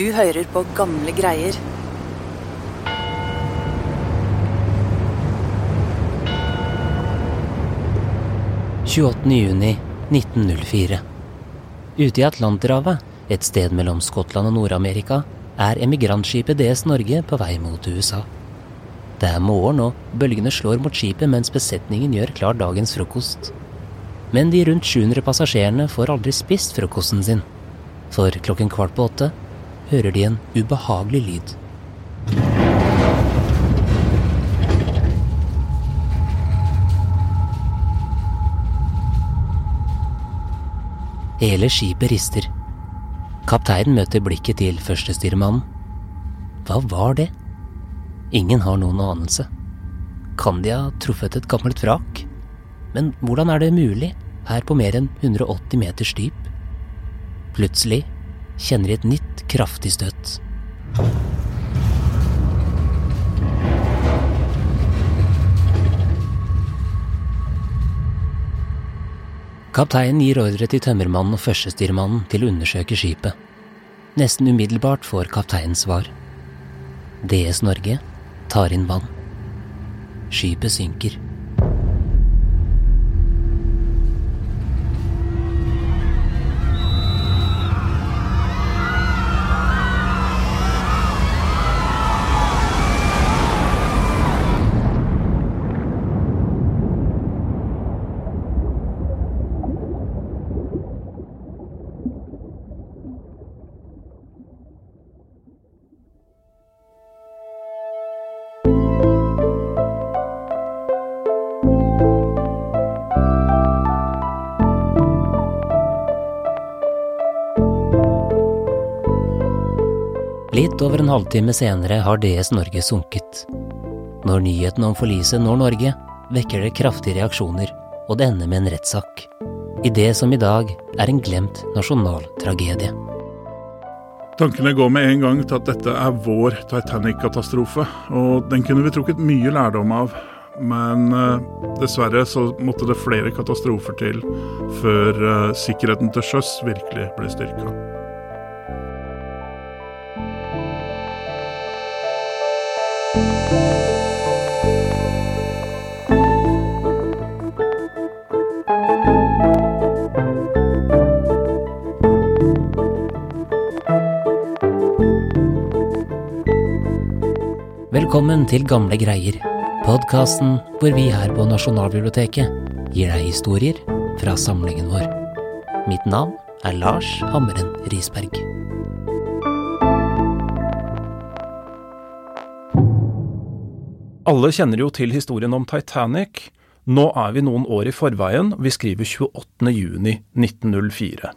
Du hører på gamle greier. juni 1904. Ute i Atlanterhavet, et sted mellom Skottland og Nord-Amerika, er emigrantskipet DS Norge på vei mot USA. Det er morgen, og bølgene slår mot skipet mens besetningen gjør klar dagens frokost. Men de rundt 700 passasjerene får aldri spist frokosten sin. For klokken kvart på åtte hører de en ubehagelig lyd. Hele skipet rister. Kapteinen møter blikket til førstestyrmannen. Hva var det? Ingen har noen anelse. Kan de ha truffet et gammelt vrak? Men hvordan er det mulig her på mer enn 180 meters dyp? Plutselig kjenner de et nytt kraftig støt. Kapteinen gir ordre til tømmermannen og førstestyrmannen til å undersøke skipet. Nesten umiddelbart får kapteinen svar. DS Norge tar inn vann. Skipet synker. Litt over en halvtime senere har DS Norge sunket. Når nyheten om forliset når Norge, vekker det kraftige reaksjoner, og det ender med en rettssak. I det som i dag er en glemt nasjonal tragedie. Tankene går med en gang til at dette er vår Titanic-katastrofe, og den kunne vi trukket mye lærdom av. Men eh, dessverre så måtte det flere katastrofer til før eh, sikkerheten til sjøs virkelig ble styrka. Velkommen til Gamle greier, podkasten hvor vi her på Nasjonalbiblioteket gir deg historier fra samlingen vår. Mitt navn er Lars Hammeren Risberg. Alle kjenner jo til historien om Titanic. Nå er vi noen år i forveien, vi skriver 28. juni 1904.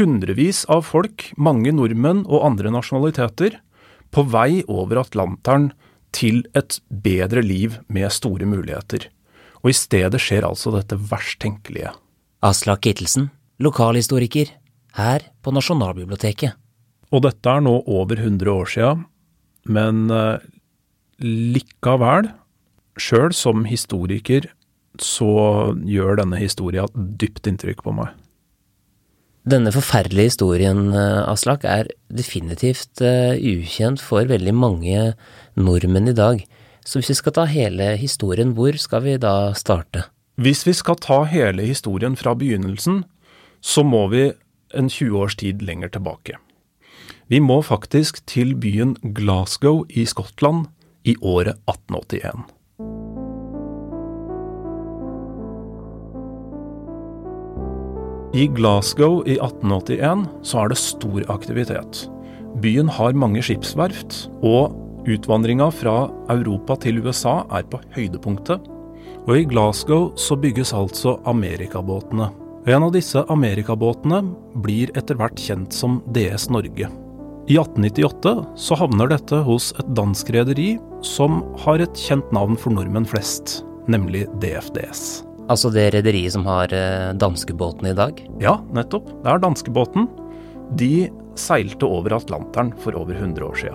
Hundrevis av folk, mange nordmenn og andre nasjonaliteter, på vei over Atlanteren til et bedre liv med store muligheter. Og i stedet skjer altså dette verst tenkelige. Aslak Kittelsen, lokalhistoriker, her på Nasjonalbiblioteket. Og dette er nå over 100 år sia, men eh, likevel, sjøl som historiker, så gjør denne historia dypt inntrykk på meg. Denne forferdelige historien, eh, Aslak, er definitivt uh, ukjent for veldig mange nordmenn i dag. Så hvis vi skal ta hele historien, hvor skal vi da starte? Hvis vi skal ta hele historien fra begynnelsen, så må vi en 20 års tid lenger tilbake. Vi må faktisk til byen Glasgow i Skottland i året 1881. I Glasgow i 1881 så er det stor aktivitet. Byen har mange skipsverft, og utvandringa fra Europa til USA er på høydepunktet. Og i Glasgow så bygges altså amerikabåtene. En av disse amerikabåtene blir etter hvert kjent som DS Norge. I 1898 så havner dette hos et dansk rederi som har et kjent navn for nordmenn flest, nemlig DFDS. Altså det rederiet som har eh, danskebåten i dag? Ja, nettopp. Det er danskebåten. De seilte over Atlanteren for over 100 år sia.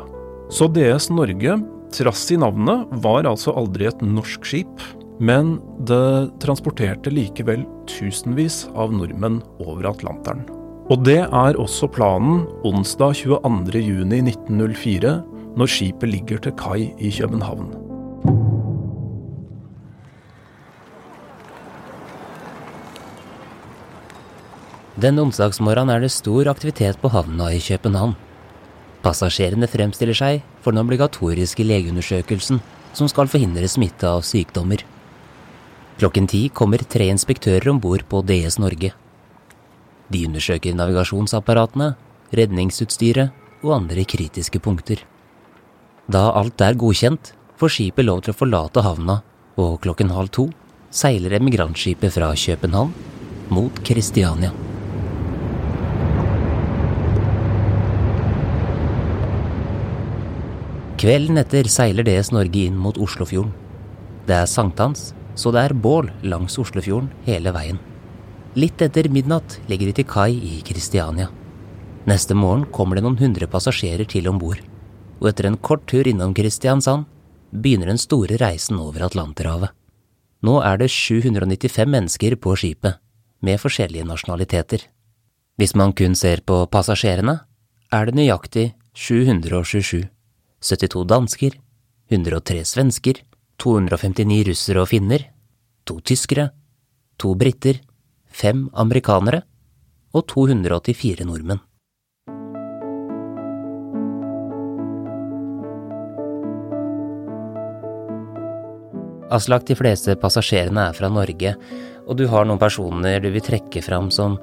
Så DS Norge, trass i navnet, var altså aldri et norsk skip. Men det transporterte likevel tusenvis av nordmenn over Atlanteren. Og det er også planen onsdag 22.6.1904, når skipet ligger til kai i København. Den onsdagsmorgenen er det stor aktivitet på havna i København. Passasjerene fremstiller seg for den obligatoriske legeundersøkelsen som skal forhindre smitte av sykdommer. Klokken ti kommer tre inspektører om bord på DS Norge. De undersøker navigasjonsapparatene, redningsutstyret og andre kritiske punkter. Da alt er godkjent, får skipet lov til å forlate havna, og klokken halv to seiler emigrantskipet fra København mot Kristiania. Kvelden etter seiler DS Norge inn mot Oslofjorden. Det er sankthans, så det er bål langs Oslofjorden hele veien. Litt etter midnatt legger de til kai i Kristiania. Neste morgen kommer det noen hundre passasjerer til om bord, og etter en kort tur innom Kristiansand begynner den store reisen over Atlanterhavet. Nå er det 795 mennesker på skipet, med forskjellige nasjonaliteter. Hvis man kun ser på passasjerene, er det nøyaktig 727. 72 dansker, 103 svensker, 259 russere og finner, to tyskere, to briter, fem amerikanere og 284 nordmenn. Aslak, de fleste passasjerene er fra Norge, og du har noen personer du vil trekke fram som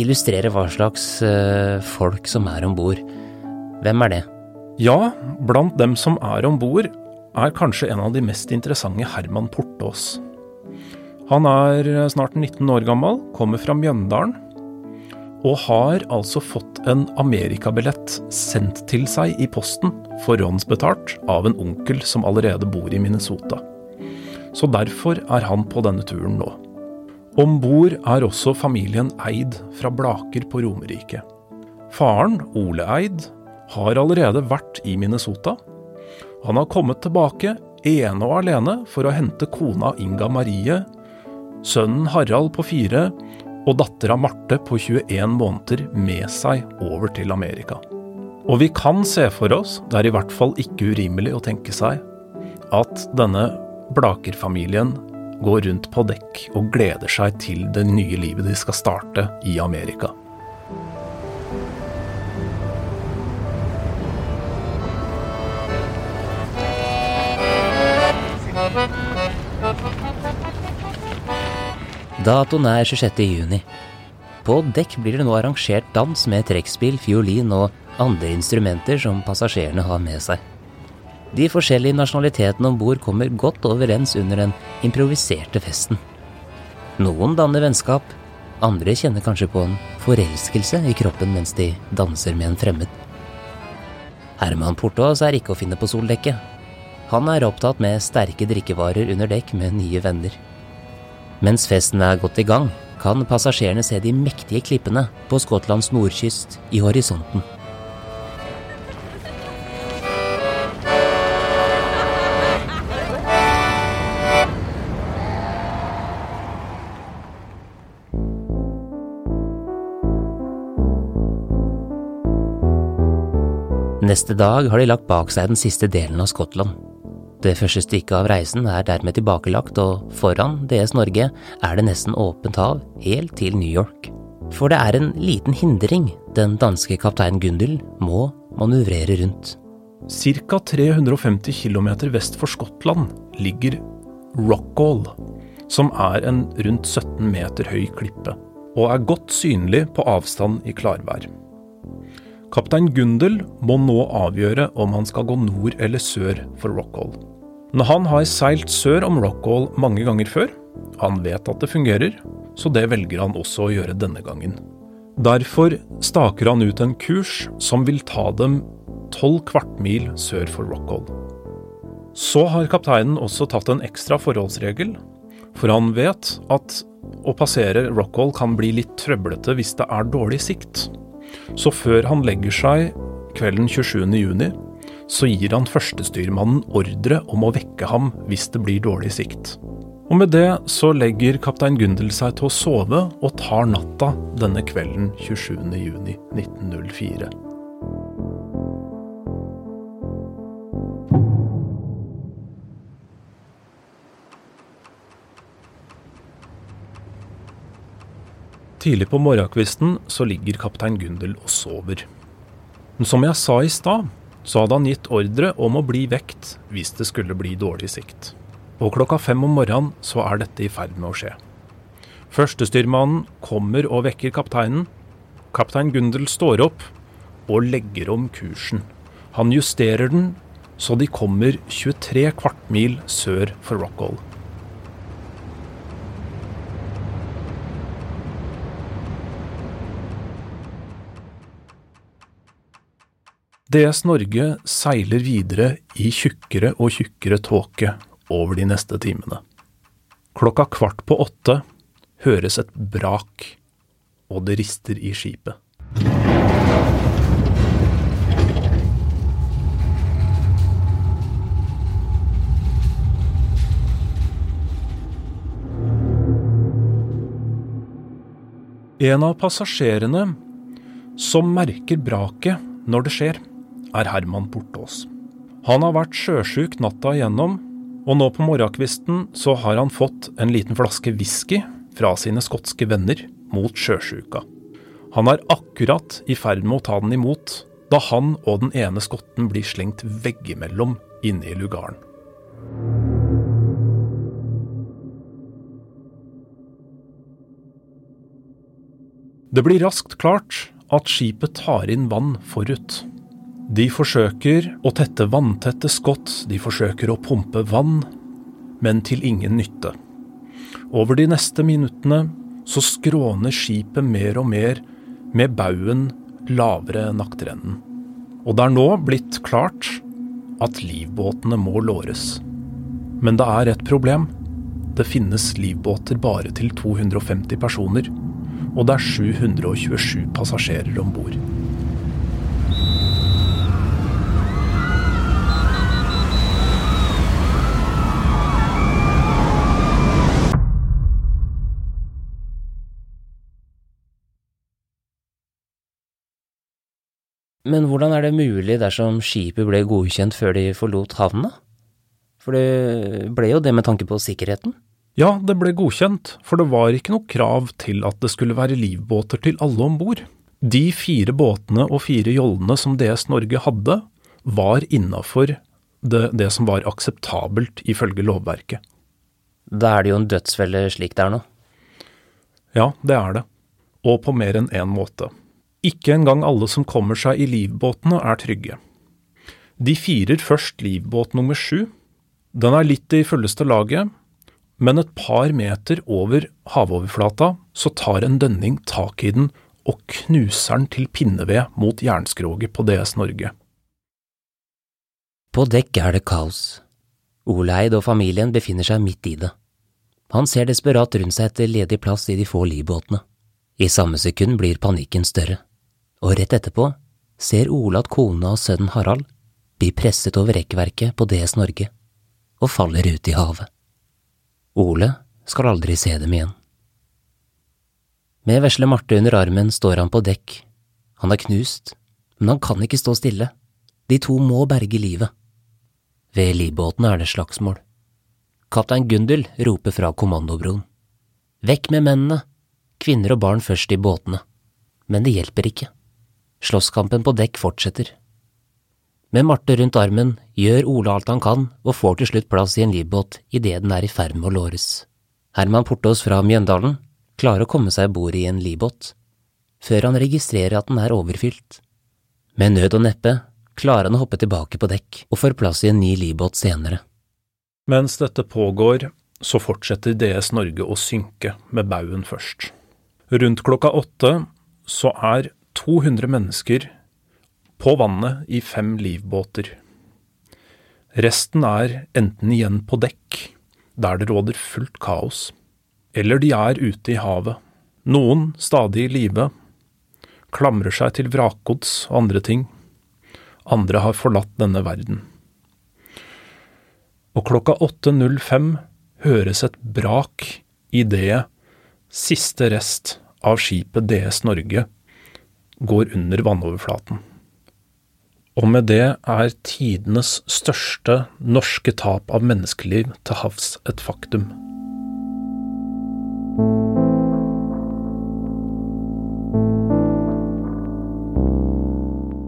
illustrerer hva slags uh, folk som er om bord. Hvem er det? Ja, blant dem som er om bord, er kanskje en av de mest interessante Herman Portås. Han er snart 19 år gammel, kommer fra Mjøndalen, og har altså fått en amerikabillett sendt til seg i posten, forhåndsbetalt, av en onkel som allerede bor i Minnesota. Så derfor er han på denne turen nå. Om bord er også familien Eid fra Blaker på Romerike. Faren, Ole Eid, har allerede vært i Minnesota. Han har kommet tilbake ene og alene for å hente kona Inga Marie, sønnen Harald på fire og dattera Marte på 21 måneder med seg over til Amerika. Og vi kan se for oss, det er i hvert fall ikke urimelig å tenke seg, at denne Blaker-familien går rundt på dekk og gleder seg til det nye livet de skal starte i Amerika. Datoen er 26. juni. På dekk blir det nå arrangert dans med trekkspill, fiolin og andre instrumenter som passasjerene har med seg. De forskjellige nasjonalitetene om bord kommer godt overens under den improviserte festen. Noen danner vennskap, andre kjenner kanskje på en forelskelse i kroppen mens de danser med en fremmed. Herman Portås er ikke å finne på soldekket. Han er opptatt med sterke drikkevarer under dekk med nye venner. Mens festen er godt i gang, kan passasjerene se de mektige klippene på Skottlands nordkyst i horisonten. Neste dag har de lagt bak seg den siste delen av Skottland. Det første stykket av reisen er dermed tilbakelagt, og foran DS Norge er det nesten åpent hav helt til New York. For det er en liten hindring den danske kaptein Gundel må manøvrere rundt. Ca. 350 km vest for Skottland ligger Rockall, som er en rundt 17 meter høy klippe, og er godt synlig på avstand i klarvær. Kaptein Gundel må nå avgjøre om han skal gå nord eller sør for Rockall. Men han har seilt sør om Rockall mange ganger før. Han vet at det fungerer, så det velger han også å gjøre denne gangen. Derfor staker han ut en kurs som vil ta dem tolv kvartmil sør for Rockall. Så har kapteinen også tatt en ekstra forholdsregel, for han vet at å passere Rockall kan bli litt trøblete hvis det er dårlig sikt. Så før han legger seg kvelden 27.6, så gir han førstestyrmannen ordre om å vekke ham hvis det blir dårlig sikt. Og med det så legger kaptein Gundel seg til å sove og tar natta denne kvelden 27.6.1904. Tidlig på morgenkvisten så ligger kaptein Gundel og sover. Men som jeg sa i stad, så hadde han gitt ordre om å bli vekt hvis det skulle bli dårlig sikt. Og klokka fem om morgenen så er dette i ferd med å skje. Førstestyrmannen kommer og vekker kapteinen. Kaptein Gundel står opp og legger om kursen. Han justerer den så de kommer 23 kvartmil sør for Rockall. DS Norge seiler videre i tjukkere og tjukkere tåke over de neste timene. Klokka kvart på åtte høres et brak, og det rister i skipet. En av passasjerene som merker braket når det skjer, er Herman Bortås. Han har vært sjøsjuk natta igjennom, og nå på morgenkvisten så har han fått en liten flaske whisky fra sine skotske venner mot sjøsjuka. Han er akkurat i ferd med å ta den imot, da han og den ene skotten blir slengt veggimellom inne i lugaren. Det blir raskt klart at skipet tar inn vann forut. De forsøker å tette vanntette skott, de forsøker å pumpe vann, men til ingen nytte. Over de neste minuttene så skråner skipet mer og mer med baugen lavere enn akterenden. Og det er nå blitt klart at livbåtene må låres. Men det er et problem. Det finnes livbåter bare til 250 personer, og det er 727 passasjerer om bord. Men hvordan er det mulig dersom skipet ble godkjent før de forlot havna? For det ble jo det med tanke på sikkerheten? Ja, det ble godkjent, for det var ikke noe krav til at det skulle være livbåter til alle om bord. De fire båtene og fire jollene som DS Norge hadde, var innafor det, det som var akseptabelt ifølge lovverket. Da er det jo en dødsfelle slik det er nå. Ja, det er det. Og på mer enn én måte. Ikke engang alle som kommer seg i livbåtene er trygge. De firer først livbåt nummer sju. Den er litt i fulleste laget, men et par meter over havoverflata så tar en dønning tak i den og knuser den til pinneved mot jernskroget på DS Norge. På dekk er det kaos. Oleid og familien befinner seg midt i det. Han ser desperat rundt seg etter ledig plass i de få livbåtene. I samme sekund blir panikken større og rett etterpå ser Ole at kona og sønnen Harald blir presset over rekkverket på DS Norge og faller ut i havet. Ole skal aldri se dem igjen. Med vesle Marte under armen står han på dekk. Han er knust, men han kan ikke stå stille. De to må berge livet. Ved livbåten er det slagsmål. Kaptein Gundel roper fra kommandobroen. Vekk med mennene! Kvinner og barn først i båtene. Men det hjelper ikke. Slåsskampen på dekk fortsetter. Med Marte rundt armen gjør Ole alt han kan og får til slutt plass i en livbåt idet den er i ferd med å låres. Herman Portås fra Mjøndalen klarer å komme seg i bord i en livbåt, før han registrerer at den er overfylt. Med nød og neppe klarer han å hoppe tilbake på dekk og får plass i en ny livbåt senere. Mens dette pågår, så fortsetter DS Norge å synke med baugen først. Rundt klokka åtte så er 200 mennesker på vannet i fem livbåter. Resten er enten igjen på dekk, der det råder fullt kaos, eller de er ute i havet, noen stadig i live, klamrer seg til vrakgods og andre ting, andre har forlatt denne verden. Og klokka 8.05 høres et brak i det siste rest av skipet DS Norge går under vannoverflaten. Og med det er tidenes største norske tap av menneskeliv til havs et faktum.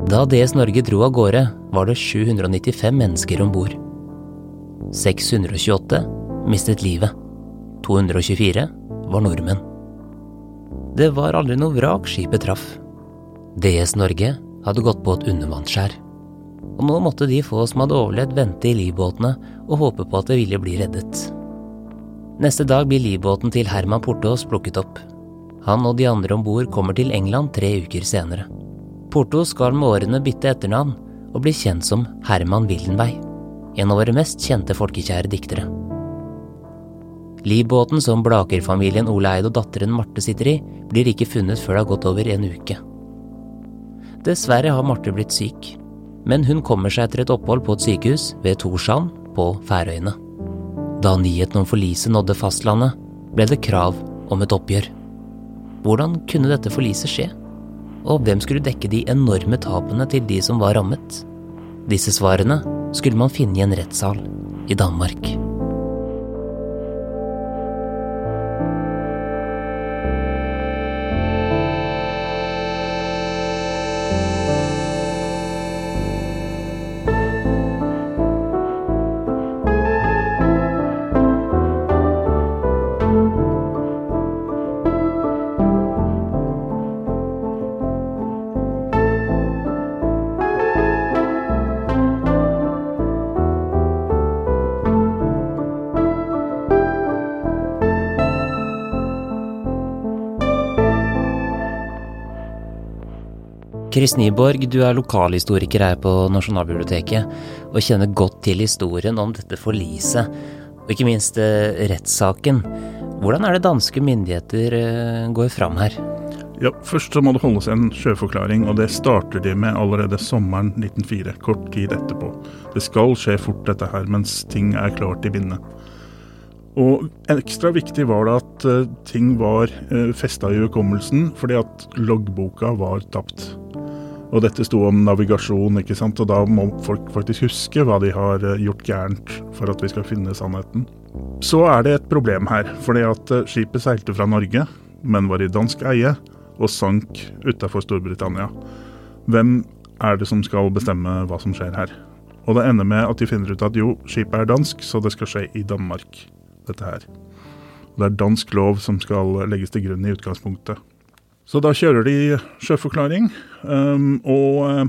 Da DS Norge dro av gårde, var det 795 mennesker om bord. 628 mistet livet. 224 var nordmenn. Det var aldri noe vrak skipet traff. DS Norge hadde gått på et undervannsskjær. Og nå måtte de få som hadde overlevd, vente i livbåtene og håpe på at det ville bli reddet. Neste dag blir livbåten til Herman Portås plukket opp. Han og de andre om bord kommer til England tre uker senere. Porto skal med årene bytte etternavn og bli kjent som Herman Wildenvey, en av våre mest kjente folkekjære diktere. Livbåten som Blaker-familien Ole Eid og datteren Marte sitter i, blir ikke funnet før det har gått over en uke. Dessverre har Marte blitt syk, men hun kommer seg etter et opphold på et sykehus ved Torshavn på Færøyene. Da nyheten om forliset nådde fastlandet, ble det krav om et oppgjør. Hvordan kunne dette forliset skje? Og hvem skulle dekke de enorme tapene til de som var rammet? Disse svarene skulle man finne i en rettssal i Danmark. Chris Nyborg, du er lokalhistoriker her på Nasjonalbiblioteket og kjenner godt til historien om dette forliset, og ikke minst eh, rettssaken. Hvordan er det danske myndigheter eh, går fram her? Ja, Først så må det holdes en sjøforklaring, og det starter de med allerede sommeren 1904, kort tid etterpå. Det skal skje fort dette her, mens ting er klart i binde. Og ekstra viktig var det at uh, ting var uh, festa i hukommelsen, fordi at loggboka var tapt. Og dette sto om navigasjon, ikke sant? og da må folk faktisk huske hva de har eh, gjort gærent for at vi skal finne sannheten. Så er det et problem her, fordi at eh, skipet seilte fra Norge, men var i dansk eie, og sank utafor Storbritannia. Hvem er det som skal bestemme hva som skjer her? Og det ender med at de finner ut at jo, skipet er dansk, så det skal skje i Danmark, dette her. Og det er dansk lov som skal legges til grunn i utgangspunktet. Så da kjører de sjøforklaring, um, og uh,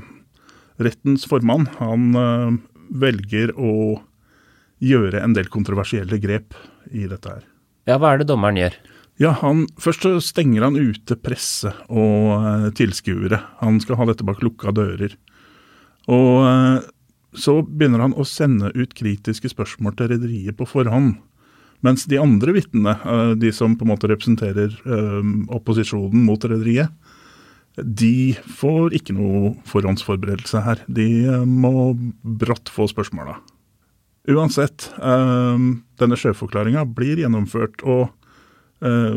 rettens formann han uh, velger å gjøre en del kontroversielle grep i dette her. Ja, hva er det dommeren gjør? Ja, han, Først så stenger han ute presse og uh, tilskuere. Han skal ha dette bak lukka dører. Og så begynner han å sende ut kritiske spørsmål til rederiet på forhånd. Mens de andre vitnene, eh, de som på en måte representerer eh, opposisjonen mot rederiet, de får ikke noe forhåndsforberedelse her. De eh, må brått få spørsmåla. Uansett, denne sjøforklaringa blir gjennomført, og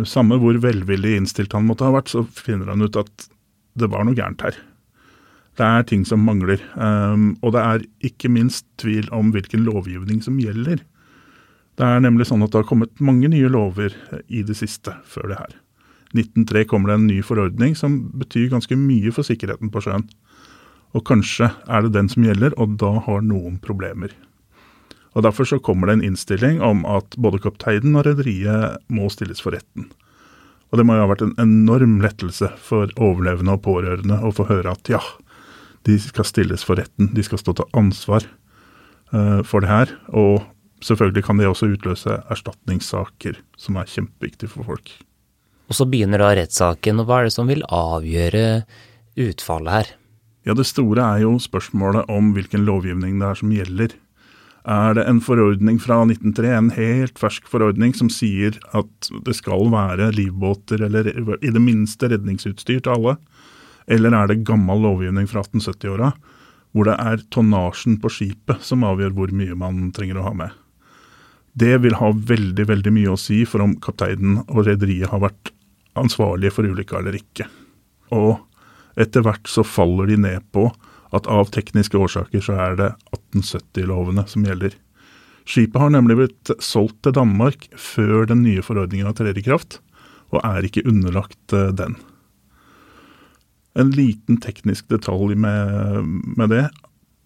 samme hvor velvillig innstilt han måtte ha vært, så finner han ut at det var noe gærent her. Det er ting som mangler. Og det er ikke minst tvil om hvilken lovgivning som gjelder. Det er nemlig sånn at det har kommet mange nye lover i det siste før det her. 1903 kommer det en ny forordning som betyr ganske mye for sikkerheten på sjøen. Og kanskje er det den som gjelder, og da har noen problemer. Og Derfor så kommer det en innstilling om at både kapteinen og rederiet må stilles for retten. Og det må jo ha vært en enorm lettelse for overlevende og pårørende å få høre at ja, de skal stilles for retten, de skal stå til ansvar uh, for det her. Og selvfølgelig kan det også utløse erstatningssaker, som er kjempeviktig for folk. Og så begynner da rettssaken, og hva er det som vil avgjøre utfallet her? Ja, Det store er jo spørsmålet om hvilken lovgivning det er som gjelder. Er det en forordning fra 1903, en helt fersk forordning som sier at det skal være livbåter, eller i det minste redningsutstyr til alle? Eller er det gammel lovgivning fra 1870-åra, hvor det er tonnasjen på skipet som avgjør hvor mye man trenger å ha med? Det vil ha veldig, veldig mye å si for om kapteinen og rederiet har vært ansvarlige for ulykka eller ikke. Og etter hvert så faller de ned på at av tekniske årsaker så er det 1870-lovene som gjelder. Skipet har nemlig blitt solgt til Danmark før den nye forordningen trer i kraft, og er ikke underlagt eh, den. En liten teknisk detalj med, med det,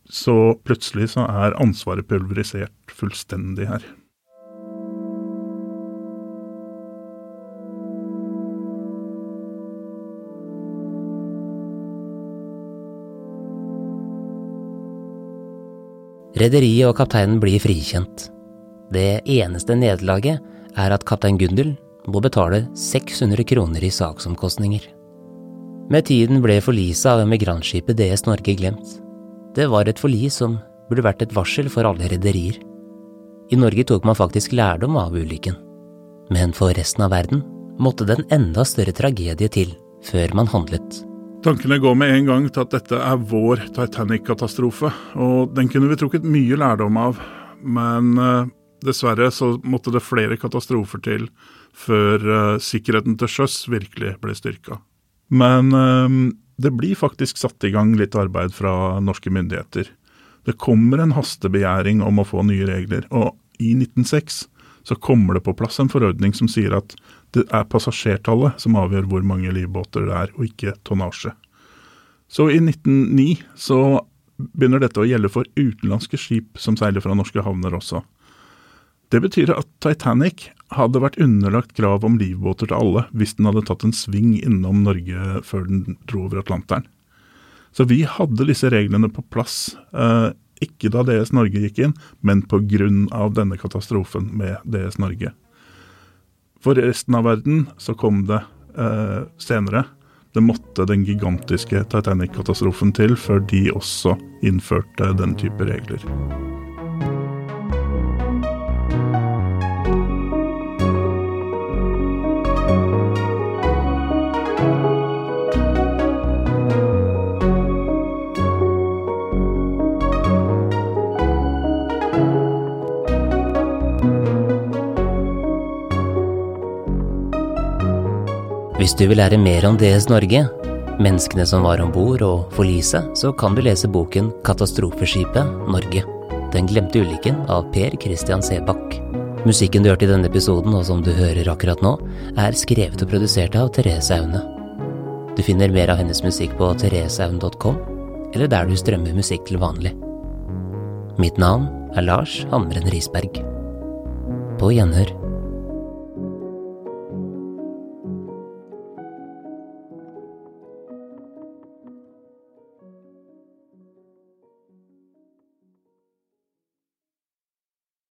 så plutselig så er ansvaret pulverisert fullstendig her. Rederiet og kapteinen blir frikjent. Det eneste nederlaget er at kaptein Gundel må betale 600 kroner i saksomkostninger. Med tiden ble forliset av emigrantskipet DS Norge glemt. Det var et forlis som burde vært et varsel for alle rederier. I Norge tok man faktisk lærdom av ulykken. Men for resten av verden måtte det en enda større tragedie til før man handlet. Tankene går med en gang til at dette er vår Titanic-katastrofe, og den kunne vi trukket mye lærdom av, men uh, dessverre så måtte det flere katastrofer til før uh, sikkerheten til sjøs virkelig ble styrka. Men uh, det blir faktisk satt i gang litt arbeid fra norske myndigheter. Det kommer en hastebegjæring om å få nye regler, og i 1906 så kommer det på plass en forordning som sier at det er passasjertallet som avgjør hvor mange livbåter det er, og ikke tonnasje. Så i 1909 så begynner dette å gjelde for utenlandske skip som seiler fra norske havner også. Det betyr at Titanic hadde vært underlagt krav om livbåter til alle hvis den hadde tatt en sving innom Norge før den dro over Atlanteren. Så vi hadde disse reglene på plass, eh, ikke da DS Norge gikk inn, men pga. denne katastrofen med DS Norge. For resten av verden så kom det eh, senere. Det måtte den gigantiske Titanic-katastrofen til før de også innførte den type regler. Hvis du vil lære mer om DS Norge, menneskene som var om bord og forliset, så kan du lese boken Katastrofeskipet Norge. Den glemte ulykken av Per Christian Sebakk. Musikken du hørte i denne episoden, og som du hører akkurat nå, er skrevet og produsert av Therese Aune. Du finner mer av hennes musikk på thereseaune.com, eller der du strømmer musikk til vanlig. Mitt navn er Lars Hamren Risberg. På gjenhør.